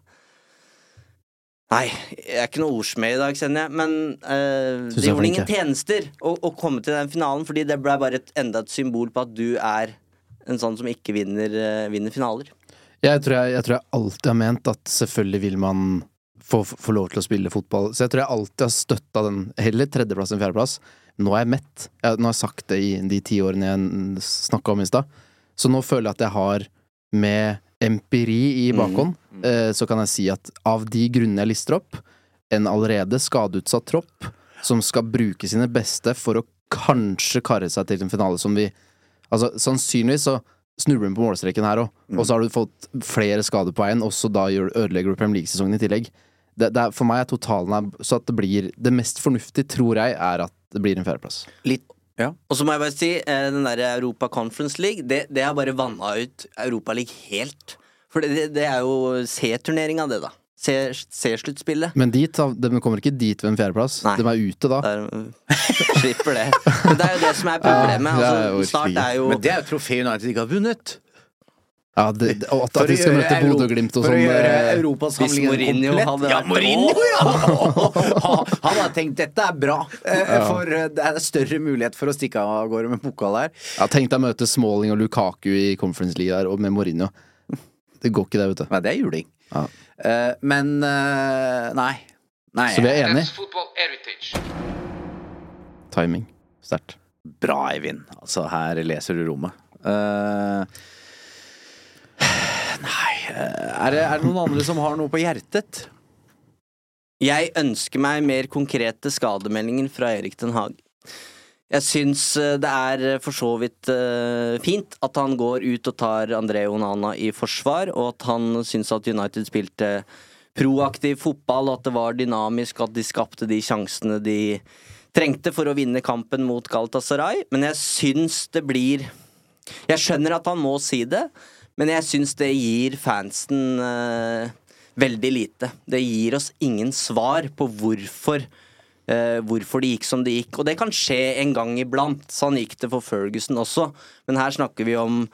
Nei, jeg er ikke noe ordsmed i dag, kjenner jeg, men uh, det gjorde ingen tjenester å, å komme til den finalen, fordi det ble bare et, enda et symbol på at du er en sånn som ikke vinner, uh, vinner finaler. Jeg tror jeg, jeg tror jeg alltid har ment at selvfølgelig vil man få, få lov til å spille fotball. Så jeg tror jeg alltid har støtta den heller tredjeplass enn fjerdeplass. Nå er jeg mett. Jeg, nå har jeg sagt det i de ti årene jeg snakka om i stad. Så nå føler jeg at jeg har, med empiri i bakhånd, eh, så kan jeg si at av de grunnene jeg lister opp, en allerede skadeutsatt tropp som skal bruke sine beste for å kanskje karre seg til en finale som vi Altså, sannsynligvis så snubler hun på målstreken her òg, og så har du fått flere skader på veien, og så da ødelegger du Premier League-sesongen i tillegg. Det, det er, for meg er totalen her så at det blir Det mest fornuftige, tror jeg, er at det blir en fjerdeplass. Litt Ja. Og så må jeg bare si, eh, den der Europa Conference League, det, det har bare vanna ut Europa League helt. For det, det er jo C-turneringa, det, da. C- C-sluttspillet. Men dit, de kommer ikke dit ved en fjerdeplass. Nei. De er ute da. Der, slipper det. Men det er jo det som er problemet. Ja, det er jo Altså, snart er jo Men det er jo trofé United ikke har vunnet. Ja, det, at, at de skal møte Bodø-Glimt og For å sånn. gjøre eh, europasamlingen komplett. hadde ja, Mourinho, ja! Han har tenkt dette er bra, eh, for eh, det er større mulighet for å stikke av gårde med pokal her. Ja, Tenk deg å møte Smalling og Lukaku i Conference League der, og med Mourinho. Det går ikke det, vet du. Nei, det er juling. Ja. Eh, men nei. Nei. Så vi er enige. Timing. Sterkt. Bra, Eivind. Altså, her leser du rommet. Eh, nei eh, er det, er det noen andre som har noe på hjertet? Jeg ønsker meg mer konkrete skademeldinger fra Erik Den Haag. Jeg syns eh, det er eh, for så vidt uh, fint at han går ut og tar André Onana i forsvar, og at han syns at United spilte proaktiv fotball, at det var dynamisk, at de skapte de sjansene de trengte for å vinne kampen mot Galatasaray. Men jeg syns det blir Jeg skjønner at han må si det, men jeg syns det gir fansen eh, veldig lite. Det gir oss ingen svar på hvorfor eh, hvorfor det gikk som det gikk. Og det kan skje en gang iblant. Sånn gikk det for Ferguson også. Men her snakker vi om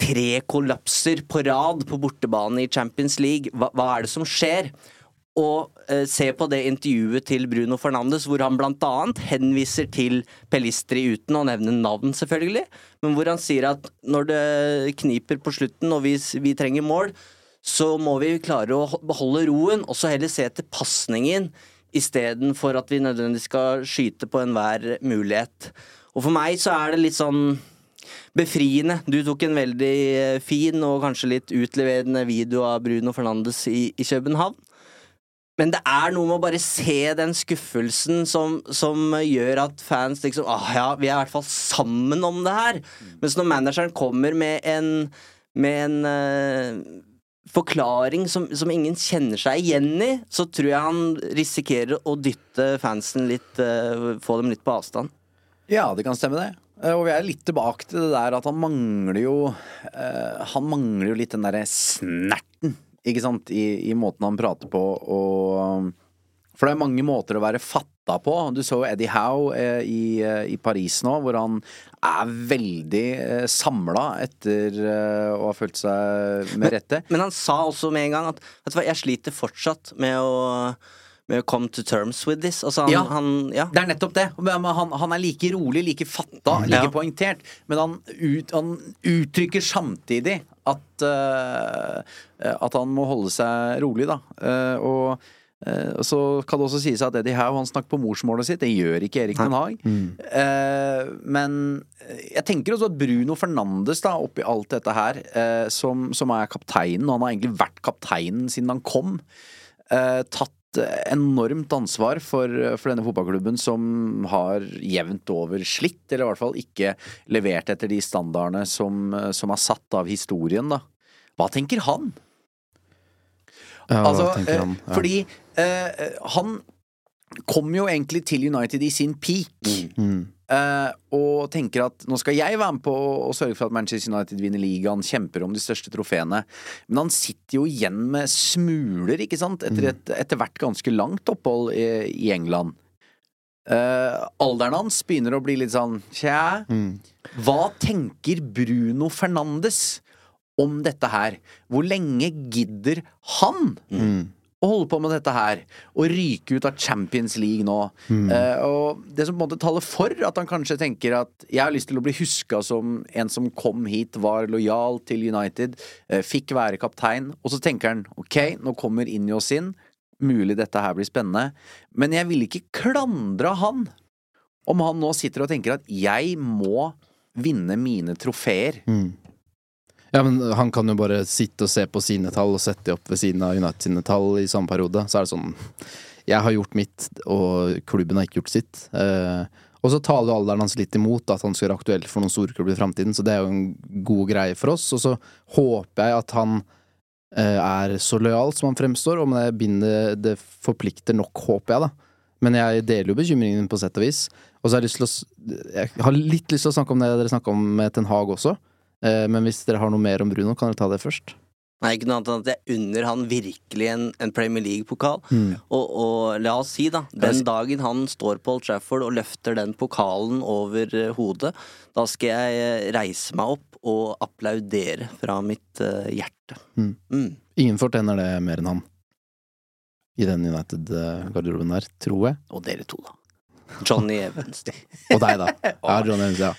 tre kollapser på rad på bortebane i Champions League. Hva, hva er det som skjer? Og eh, se på det intervjuet til Bruno Fernandes, hvor han annet henviser til Pelistri uten å nevne navn, selvfølgelig, men hvor han sier at når det kniper på slutten og vi, vi trenger mål, så må vi klare å beholde roen, og så heller se til pasningen istedenfor at vi nødvendigvis skal skyte på enhver mulighet. Og for meg så er det litt sånn befriende. Du tok en veldig eh, fin og kanskje litt utleverende video av Bruno Fernandes i, i København. Men det er noe med å bare se den skuffelsen som, som gjør at fans liksom ah, ja, vi er i hvert fall sammen om det her. Mens når manageren kommer med en med en uh, forklaring som, som ingen kjenner seg igjen i, så tror jeg han risikerer å dytte fansen litt uh, Få dem litt på avstand. Ja, det kan stemme, det. Eh, Og vi er litt tilbake til det der at han mangler jo uh, Han mangler jo litt den derre snerten, ikke sant, i, i måten han prater på, og For det er mange måter å være fatta på. Du så jo Eddie Howe eh, i, eh, i Paris nå, hvor han er veldig eh, samla etter eh, å ha følt seg med rette. Men han sa også med en gang at Vet du hva, jeg sliter fortsatt med å med å come to terms with this. Altså han, Ja. han ja. Det er nettopp det. Han, han er like rolig, like fatta, like Ja. poengtert. Men han, ut, han uttrykker samtidig at uh, At han må holde seg rolig, da. Uh, og uh, så kan det også sies at Eddie Howe han snakker på morsmålet sitt. Det gjør ikke Erik Den Haag. Eh, men jeg tenker også at Bruno Fernandes, da, oppi alt dette her, eh, som, som er kapteinen, og han har egentlig vært kapteinen siden han kom, eh, tatt enormt ansvar for, for denne fotballklubben som har jevnt over slitt, eller i hvert fall ikke levert etter de standardene som, som er satt av historien, da. Hva tenker han? Ja, hva altså, tenker han? eh, Ja. fordi eh, han kom jo egentlig til United i sin peak. Mm. Eh, og tenker at nå skal jeg være med på å sørge for at Manchester United vinner ligaen, kjemper om de største trofeene. Men han sitter jo igjen med smuler, ikke sant, etter et etter hvert ganske langt opphold i, i England. Uh, alderen hans begynner å bli litt sånn Tja, hva tenker Bruno Fernandes om dette her? Hvor lenge gidder han å holde på med dette her? Og ryke ut av Champions League nå? Eh, og det som på en måte taler for at han kanskje tenker at jeg har lyst til å bli huska som en som kom hit, var lojal til United, uh, fikk være kaptein, og så tenker han ok, nå kommer Injos inn, mulig dette her blir spennende, men jeg vil ikke klandre han om han nå sitter og tenker at jeg må vinne mine trofeer. Ja, men han kan jo bare sitte og se på sine tall og sette de opp ved siden av United sine tall i samme periode. Så er det sånn Jeg har gjort mitt, og klubben har ikke gjort sitt. Eh, og så taler jo alderen hans litt imot at han skal være aktuell for noen storklubber i framtiden, så det er jo en god greie for oss. Og så håper jeg at han eh, er så lojal som han fremstår, og det binder, det forplikter nok, håper jeg, da. Men jeg deler jo bekymringen på sett og vis. Og så har jeg lyst til å Jeg har litt lyst til å snakke om det dere snakka om med Ten Hag også. Eh, Men hvis dere har noe mer om Bruno, kan dere ta det først? Nei, ikke noe annet enn at jeg unner han virkelig en, en Premier League-pokal. Og, og la oss si, da, den dagen han står på Old Trafford og løfter den pokalen over eh, hodet, da skal jeg eh, reise meg opp og applaudere fra mitt uh, hjerte. Mm. Mm. Ingen fortjener det mer enn han. I den United-garderoben der, tror jeg. Og dere to, da. Johnny Evans. Og deg, da. Ja, Johnny Evans, ja.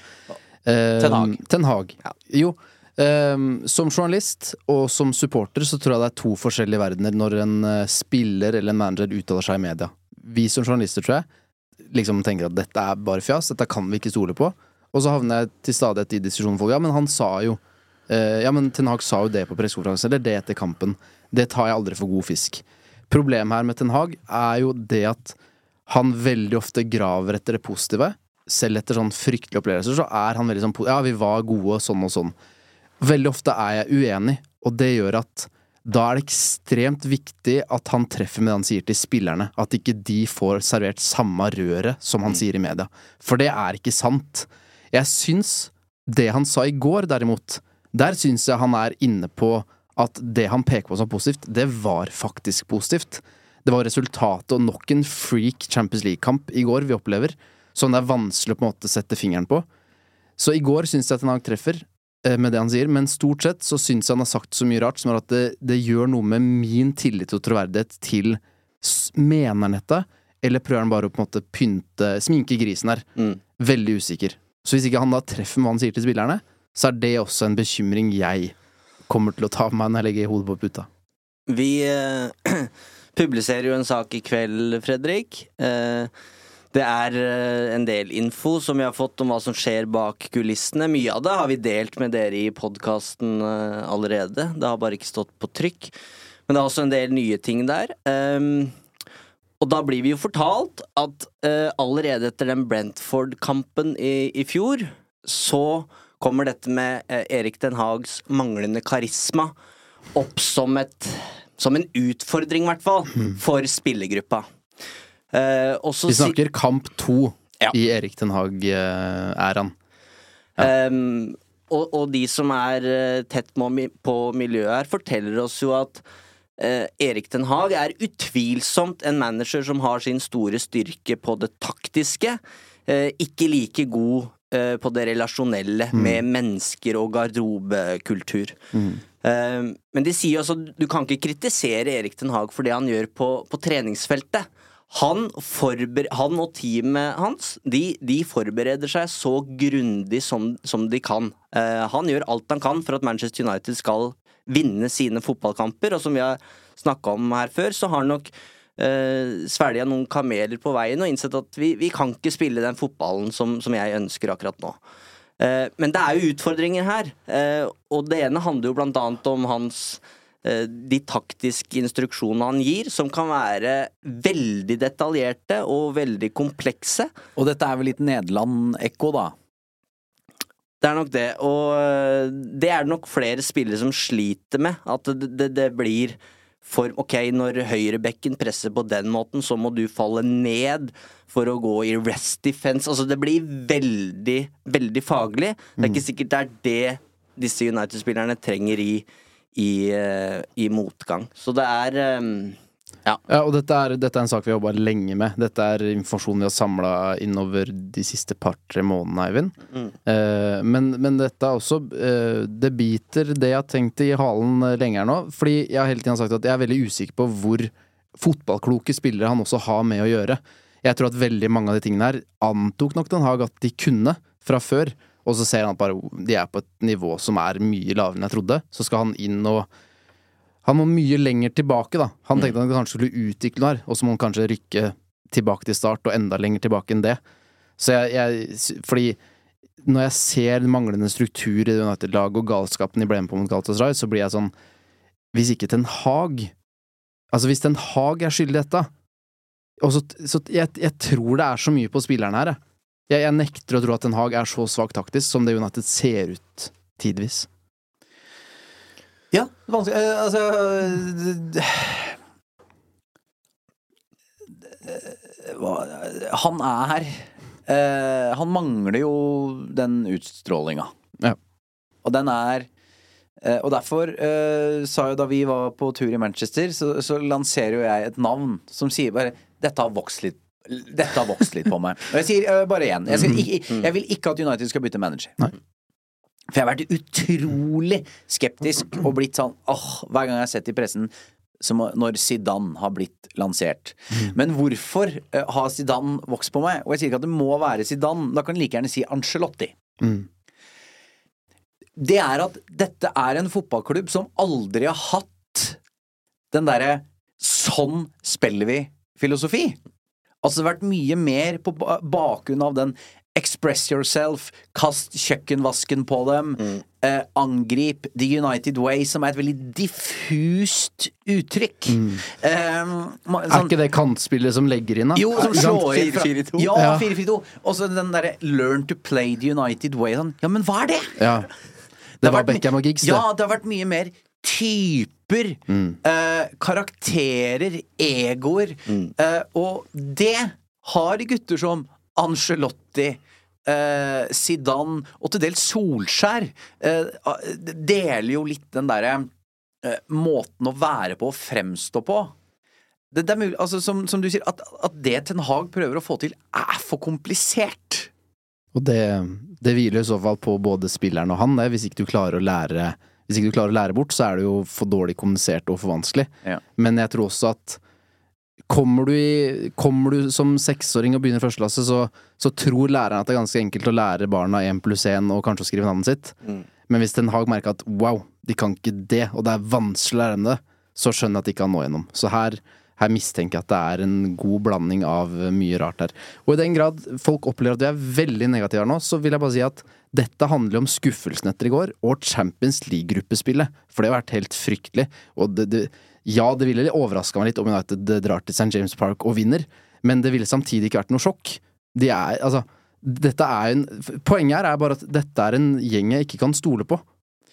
Eh, Ten Hag. Ten Hag. Jo. eh, som journalist og som supporter så tror jeg det er to forskjellige verdener når en eh, spiller eller en manager uttaler seg i media. Vi som journalister, tror jeg, liksom tenker at dette er bare fjas, dette kan vi ikke stole på. Og så havner jeg til stadighet i diskusjonen med folk. Ja, men han sa jo eh, Ja, men Ten Hag sa jo det på pressekonferansen, eller det etter kampen. Det tar jeg aldri for god fisk. Problemet her med Ten Hag er jo det at han veldig ofte graver etter det positive. Selv etter sånn fryktelige opplevelser, så er han veldig sånn Ja, vi var gode, sånn og sånn. Veldig ofte er jeg uenig, og det gjør at da er det ekstremt viktig at han treffer med det han sier til spillerne. At ikke de får servert samme røret som han sier i media. For det er ikke sant. Jeg syns det han sa i går, derimot, der syns jeg han er inne på at det han peker på som positivt, det var faktisk positivt. Det var resultatet og nok en freak Champions League-kamp i går vi opplever, som det er vanskelig å på en måte sette fingeren på. Så i går syns jeg at Ten Hag treffer eh, med det han sier, men stort sett så syns jeg han har sagt så mye rart som er at det, det gjør noe med min tillit og troverdighet til Mener han dette, eller prøver han bare å på en måte pynte Sminke grisen her? Mm. Veldig usikker. Så hvis ikke han da treffer med hva han sier til spillerne, så er det også en bekymring jeg kommer til å ta med meg når jeg legger hodet på puta. Vi eh, publiserer jo en sak i kveld, Fredrik. Eh, det er eh, en del info som vi har fått om hva som skjer bak kulissene. Mye av det har vi delt med dere i podkasten eh, allerede. Det har bare ikke stått på trykk. Men det er også en del nye ting der. Um, og da blir vi jo fortalt at uh, allerede etter den Brentford-kampen i, i fjor, så kommer dette med uh, Erik Den Hags manglende karisma opp som et Som en utfordring, i hvert fall, for spillergruppa. Eh, og så Vi snakker kamp to Ja. i Erik Den Haag-æraen. Ehm, og, og de som er eh, tett på, miljøet her, forteller oss jo at eh, Erik Den Haag er utvilsomt en manager som har sin store styrke på det taktiske. eh, ikke like god eh, på det relasjonelle med mennesker og garderobekultur. Eh, men de sier også at du kan ikke kritisere Erik Den Haag for det han gjør på, på treningsfeltet. Han, han og teamet hans de, de forbereder seg så grundig som, som de kan. Eh, han gjør alt han kan for at Manchester United skal vinne sine fotballkamper, og som vi har snakka om her før, så har han nok eh, svelga noen kameler på veien og innsett at vi, vi kan ikke spille den fotballen som, som jeg ønsker akkurat nå. Eh, men det er jo utfordringer her, eh, og det ene handler jo blant annet om hans de taktiske instruksjonene han gir, som kan være veldig detaljerte og veldig komplekse. Og dette er vel litt Nederland-ekko, da? Det er nok det, og øh, det er det nok flere spillere som sliter med. At det, det, det blir for Ok, når høyrebekken presser på den måten, så må du falle ned for å gå i rest defense. Altså, det blir veldig, veldig faglig. Det er ikke sikkert det er det disse United-spillerne trenger i, i, øh, i motgang. Så det er ja. Ja, og dette er, dette er en sak vi har jobba lenge med. Dette er informasjon vi har samla innover de siste par-tre månedene, Eivind. Eh, men, men dette er også eh, Det biter det jeg har tenkt i halen eh, lenge her nå. Fordi jeg har hele tiden sagt at jeg er veldig usikker på hvor fotballkloke spillere han også har med å gjøre. Jeg tror at veldig mange av de tingene her antok nok Den Haag at de kunne fra før. Og så ser han at bare de er på et nivå som er mye lavere enn jeg trodde. Så skal han inn og han må mye lenger tilbake, da. Han tenkte han kanskje skulle utvikle noe her, og så må han kanskje rykke tilbake til start, og enda lenger tilbake enn det. Så jeg, jeg Fordi når jeg ser manglende struktur i det United-laget og galskapen de ble med på mot Galatasaray, så blir jeg sånn Hvis ikke Ten Hag Altså, hvis Ten Hag er skyldig i dette og så, så jeg, jeg tror det er så mye på spillerne her, jeg. Jeg, jeg nekter å tro at Ten Hag er så svak taktisk som det United ser ut tidvis. Ja, vanskelig eh, Altså d- d- Han er eh, Han mangler jo den utstrålinga. Ja. Og den er eh, Og derfor eh, sa jo da vi var på tur i Manchester, så, så lanserer jo jeg et navn som sier bare Dette har vokst litt dette har vokst litt på meg. Og jeg sier eh, bare igjen. Jeg, skal, jeg, jeg vil ikke at United skal bytte manager. For jeg har vært utrolig skeptisk og blitt sånn åh, hver gang jeg har sett i pressen som når Zidane har blitt lansert. Men hvorfor eh, har Zidane vokst på meg? Og jeg sier ikke at det må være Zidane, da kan du like gjerne si Angelotti. Det er at dette er en fotballklubb som aldri har hatt den derre sånn spiller vi-filosofi. Altså det har vært mye mer på bakgrunn av den express yourself, kast kjøkkenvasken på dem, eh, angrip the United way, som er et veldig diffust uttrykk. Eh, sånn, Er ikke det kantspillet som legger inn, da? jo, som slår inn 4-4-2. Ja, Ja. 4-4-2. Og så den derre learn to play the United way. Sånn. Ja, men hva er det? Ja. Det Det var Beckham og Giggs, det. Ja, det har vært mye mer typer, eh, karakterer, egoer. Eh, og det har gutter som Angelotti, eh, Zidane og til dels Solskjær eh, deler jo litt den derre eh, måten å være på og fremstå på. Det, det mulig, altså som, som du sier, at, at det Ten Hag prøver å få til, er for komplisert. Og det, det hviler i så fall på både spilleren og han, det. Hvis ikke du klarer å lære Hvis ikke du klarer å lære bort, så er det jo for dårlig kommunisert og for vanskelig. Ja. Men jeg tror også at Kommer du, i, kommer du som seksåring og begynner i første klasse, så, så tror læreren at det er ganske enkelt å lære barna én pluss én og kanskje å skrive navnet sitt. Men hvis Ten Hag merker at wow, de kan ikke det, og det er vanskelig å lære dem det, så skjønner jeg at de ikke kan nå gjennom. Så her, her mistenker jeg at det er en god blanding av mye rart her. Og i den grad folk opplever at vi er veldig negative her nå, så vil jeg bare si at dette handler om skuffelsen etter i går, og Champions League-gruppespillet. For det har vært helt fryktelig. Og det, det, ja, det ville overraska meg litt om United drar til St. James Park og vinner, men det ville samtidig ikke vært noe sjokk. De er, altså, dette er en Poenget her er bare at dette er en gjeng jeg ikke kan stole på.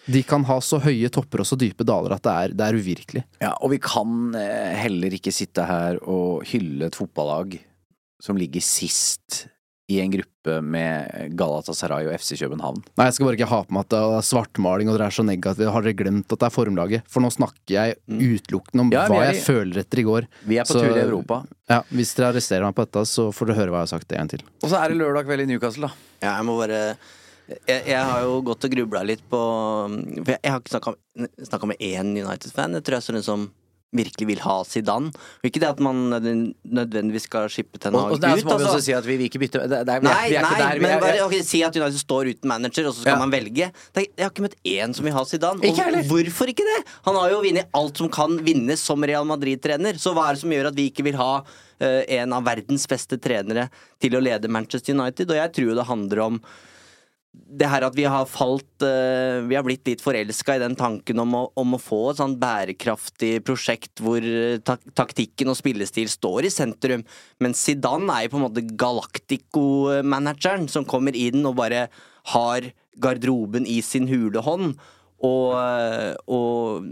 De kan ha så høye topper og så dype daler at det er, det er uvirkelig. Ja, og vi kan eh, heller ikke sitte her og hylle et fotballag som ligger sist i en gruppe med Galatasaray og FC København. Nei, jeg skal bare ikke ha på meg at det er svartmaling og dere er så negative. Har dere glemt at det er formlaget? For nå snakker jeg utelukkende om Mm. Ja, hva jeg i- føler etter i går. Vi er på Så- tur i Europa. Ja, Hvis dere arresterer meg på dette, så får dere høre hva jeg har sagt en gang til. Og så er det lørdag kveld i Newcastle, da. Ja, jeg må bare jeg, jeg har jo gått og grubla litt på For jeg, jeg har ikke snakka med én United-fan. Jeg tror jeg står sånn som virkelig vil ha Zidane. Og ikke det at man nødvendigvis skal skippe Ten Og, Hag og der ut. så vi altså. også si at vi vil ikke bytte det, det er, vi, Nei, er, vi er nei, ikke der. Men er, bare er, si at United står uten manager, og så skal Ja. man velge. Det, jeg har ikke møtt én som vil ha Zidane. Ikke Og hvorfor ikke det? Han har jo vunnet alt som kan vinnes som Real Madrid-trener. Så hva er det som gjør at vi ikke vil ha uh, en av verdens beste trenere til å lede Manchester United? Og jeg tror det handler om det her at vi har falt eh, Vi har blitt litt forelska i den tanken om å, om å få et sånn bærekraftig prosjekt hvor eh, tak taktikken og spillestil står i sentrum. Men Zidane er jo på en måte Galactico-manageren som kommer inn og bare har garderoben i sin hule hånd. Og, eh, og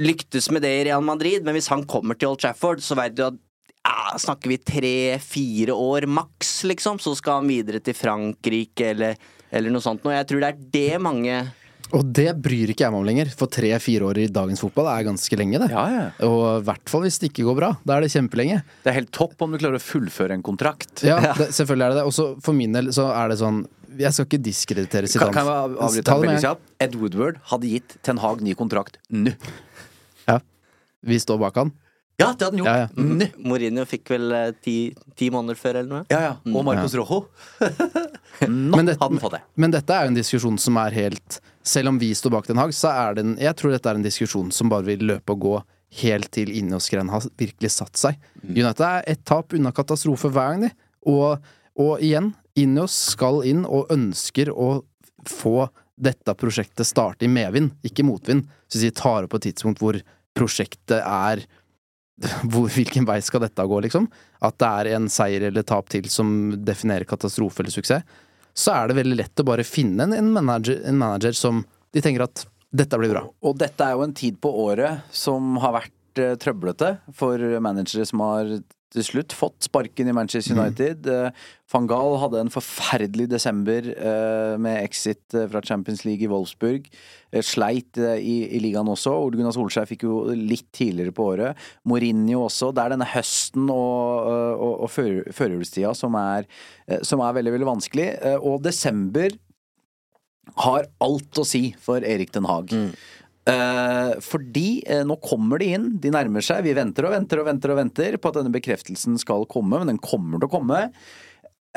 lyktes med det i Real Madrid, men hvis han kommer til Old Trafford, så vet du at ja, snakker vi tre-fire år maks, liksom, så skal han videre til Frankrike eller, eller noe sånt. Og jeg tror det er det mange Og det bryr ikke jeg meg om lenger, for tre-fire år i dagens fotball er ganske lenge, det. ja, ja. Og i hvert fall hvis det ikke går bra. Da er det kjempelenge. Det er helt topp om du klarer å fullføre en kontrakt. Ja, det, selvfølgelig er det det. Og for min del så er det sånn Jeg skal ikke diskreditere Kan, Zidane. kan jeg avbryte veldig kjapt? Ed Woodward hadde gitt Ten Hag ny kontrakt nå. Ja. Vi står bak han. Ja, det hadde han gjort. Ja, ja. Mm. Mourinho fikk vel eh, ti, ti måneder før, eller noe? Ja, ja. Og Marcos Rojo. Nå Men det- hadde han fått det. Men dette er jo en diskusjon som er helt Selv om vi står bak Den Haag, så er det en Jeg tror dette er en diskusjon som bare vil løpe og gå helt til Ineos-greiene har virkelig satt seg. United er ett tap unna katastrofe hver gang, de. Og, og igjen, Ineos skal inn og ønsker å få dette prosjektet starte i medvind, ikke motvind. Så de tar opp på et tidspunkt hvor prosjektet er hvor, Hvilken vei skal dette gå, liksom? At det er en seier eller tap til som definerer katastrofe eller suksess. Så er det veldig lett å bare finne en, manager, en manager som de tenker at dette blir bra. Og dette er jo en tid på året som har vært eh, trøblete for managere som har til slutt fått sparken i Manchester United. Eh, Van Gaal hadde en forferdelig desember eh, med exit eh, fra Champions League i Wolfsburg. Sleit i, i ligaen også. Ole Gunnar Solskjær fikk jo litt tidligere på året. Mourinho også. Det er denne høsten og, og, og før- førjulstida som som er veldig, veldig vanskelig. Og desember har alt å si for Erik Den Haag. Eh, fordi eh, nå kommer de inn, de nærmer seg. Vi venter og venter og venter og venter på at denne bekreftelsen skal komme, men den kommer til å komme.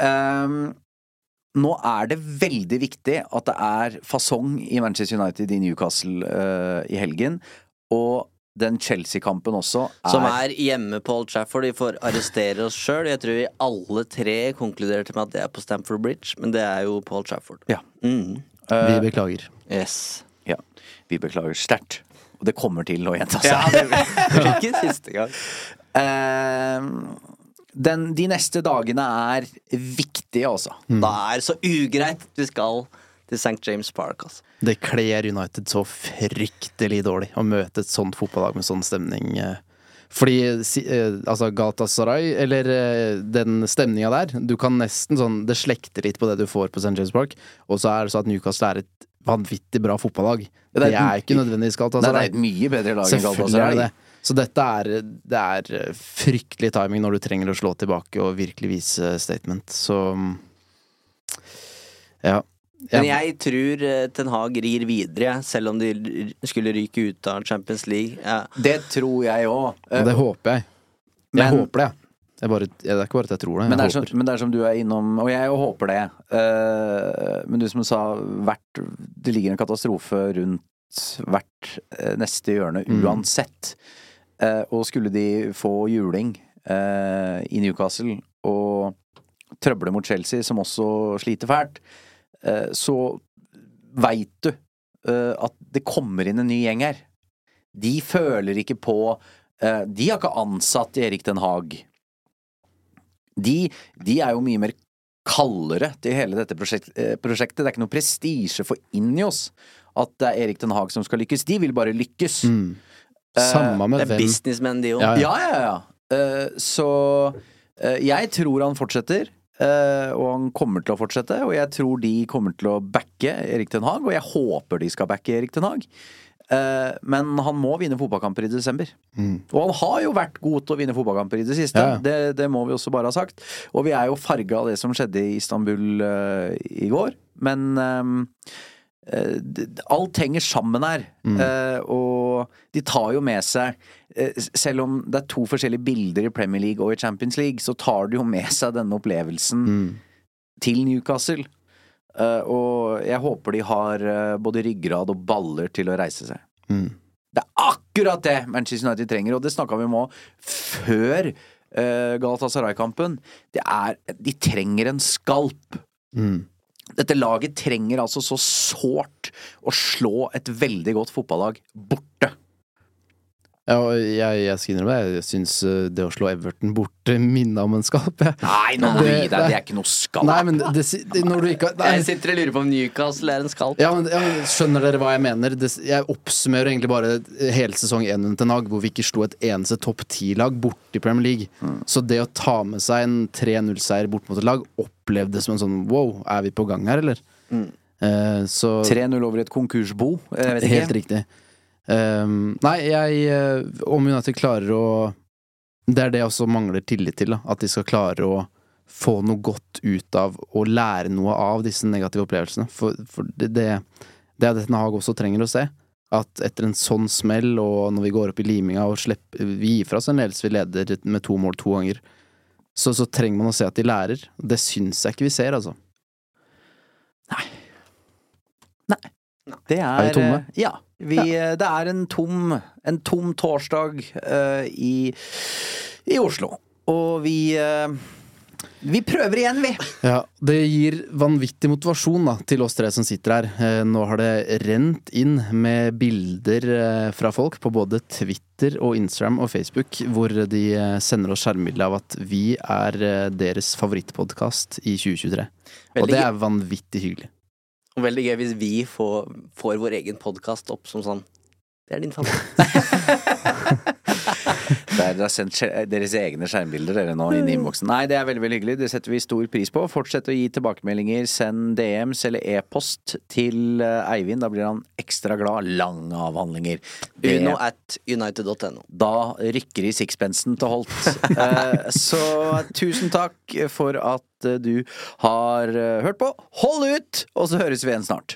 Eh, nå er det veldig viktig at det er fasong i Manchester United i Newcastle eh, i helgen. Og den Chelsea-kampen også er, Som er hjemme på Old Trafford. Vi får arrestere oss sjøl. Jeg tror vi alle tre konkluderte med at det er på Stamford Bridge, men det er jo på Old Trafford. Ja. Mm. Vi beklager. Yes. Vi beklager sterkt. Og det kommer til å gjenta seg. Ja, det blir ikke siste gang. Uh, den, de neste dagene er viktige, altså. Da er så ugreit at vi skal til St. James Park, altså. Det kler United så fryktelig dårlig å møte et sånt fotballag med sånn stemning. eh. Fordi eh, altså Galatasaray, eller eh, den stemninga der Du kan nesten sånn Det slekter litt på det du får på St. James Park. Og så er det så at Newcastle er et vanvittig bra fotballag. det Det er ikke nødvendigvis Nei, det er et mye bedre lag enn Galatasaray. det. Så dette er, det er eh, fryktelig timing når du trenger å slå tilbake og virkelig vise statement. Så ja. Men jeg tror eh, Ten Hag rir videre, selv om de skulle ryke ut av Champions League. Ja. Det tror jeg òg. Det håper jeg. Jeg Men- håper det. Jeg bare, det er ikke bare at jeg tror det. Men det, er som, men det er som du er innom, og jeg håper det. Uh, men du som sa hvert, det ligger en katastrofe rundt hvert uh, neste hjørne Mm. uansett. Eh, og skulle de få juling i Newcastle og trøble mot Chelsea, som også sliter fælt, så veit du at det kommer inn en ny gjeng her. De føler ikke på De har ikke ansatt Erik Den Haag. De, de er jo mye mer kaldere til hele dette prosjekt, eh, prosjektet. Det er ikke noe prestisje for oss at det er Erik Den Haag som skal lykkes. De vil bare lykkes. Samme med Det er hvem businessmenn, de òg. Ja, Ja, ja, ja. Eh, så eh, jeg tror han fortsetter. Uh, og han kommer til å fortsette, og jeg tror de kommer til å backe Erik Den Haag. Og jeg håper de skal backe Erik Den Haag. Eh, men han må vinne fotballkamper i desember. Og han har jo vært god til å vinne fotballkamper i det siste. Ja. Det, det må vi også bare ha sagt. Og vi er jo farga av det som skjedde i Istanbul uh, i går. Men ehm, uh, alt henger sammen her. Eh, og de tar jo med seg Selv om det er to forskjellige bilder i Premier League og i Champions League, så tar de jo med seg denne opplevelsen til Newcastle. Eh, og jeg håper de har eh, både ryggrad og baller til å reise seg. Det er akkurat det Manchester United trenger, og det snakka vi om òg før uh, Galatasaray-kampen. Det er De trenger en skalp. Dette laget trenger altså så sårt å slå et veldig godt fotballag borte. Ja, jeg, jeg skal innrømme det. Jeg syns eh, det å slå Everton borte minna om en skalp. jeg. Nei, nå må du Det- gi deg. Det er ikke noe skalp. Nei, men det, det, når du ikke nei, Jeg sitter og lurer på om Newcastle er en skalp. ja, men, ja, Skjønner dere hva jeg mener? Det, jeg oppsummerer egentlig bare hele sesong 1 under Ten Hag, hvor vi ikke slo et eneste topp 10-lag borte i Premier League. Så det å ta med seg en 3-0-seier bort mot et lag opplevdes som en sånn wow, er vi på gang her, eller? Eh, 3-0 over et konkursbo. Jeg vet ikke. Helt riktig. Um, nei, jeg eh, Om United klarer å Det er det jeg også mangler tillit til. Da. At de skal klare å få noe godt ut av og lære noe av disse negative opplevelsene. For, for det, det, det er det Ten Hag også trenger å se. At etter en sånn smell, og når vi går opp i liminga og slipper, vi gir fra oss en ledelse vi leder med to mål to ganger, så, så trenger man å se at de lærer. Det syns jeg ikke vi ser, altså. Det Er vi tomme? eh, Ja. Vi, ja. Det er en tom, en tom torsdag uh, i, i Oslo. Og vi uh, Vi prøver igjen, vi! Ja, Det gir vanvittig motivasjon da, til oss tre som sitter her. Eh, Nå har det rent inn med bilder eh, fra folk på både Twitter og Instagram og Facebook, hvor de eh, sender oss skjermbilde av at vi er eh, deres favorittpodkast i 2023. Og det er vanvittig hyggelig. Veldig gøy hvis vi får, får vår egen podkast opp som sånn Det er din favoritt. Der dere har sendt deres egne skjermbilder dere nå inn i innboksen. Nei, det er veldig veldig hyggelig. Det setter vi stor pris på. Fortsett å gi tilbakemeldinger. Send DMs eller e-post til eh, Eivind. Da blir han ekstra glad. Lange avhandlinger. Uno at united.no. Da rykker i sixpensen til Holt. Eh, Så tusen takk for at eh, du har eh, hørt på. Hold ut, og så høres vi igjen snart.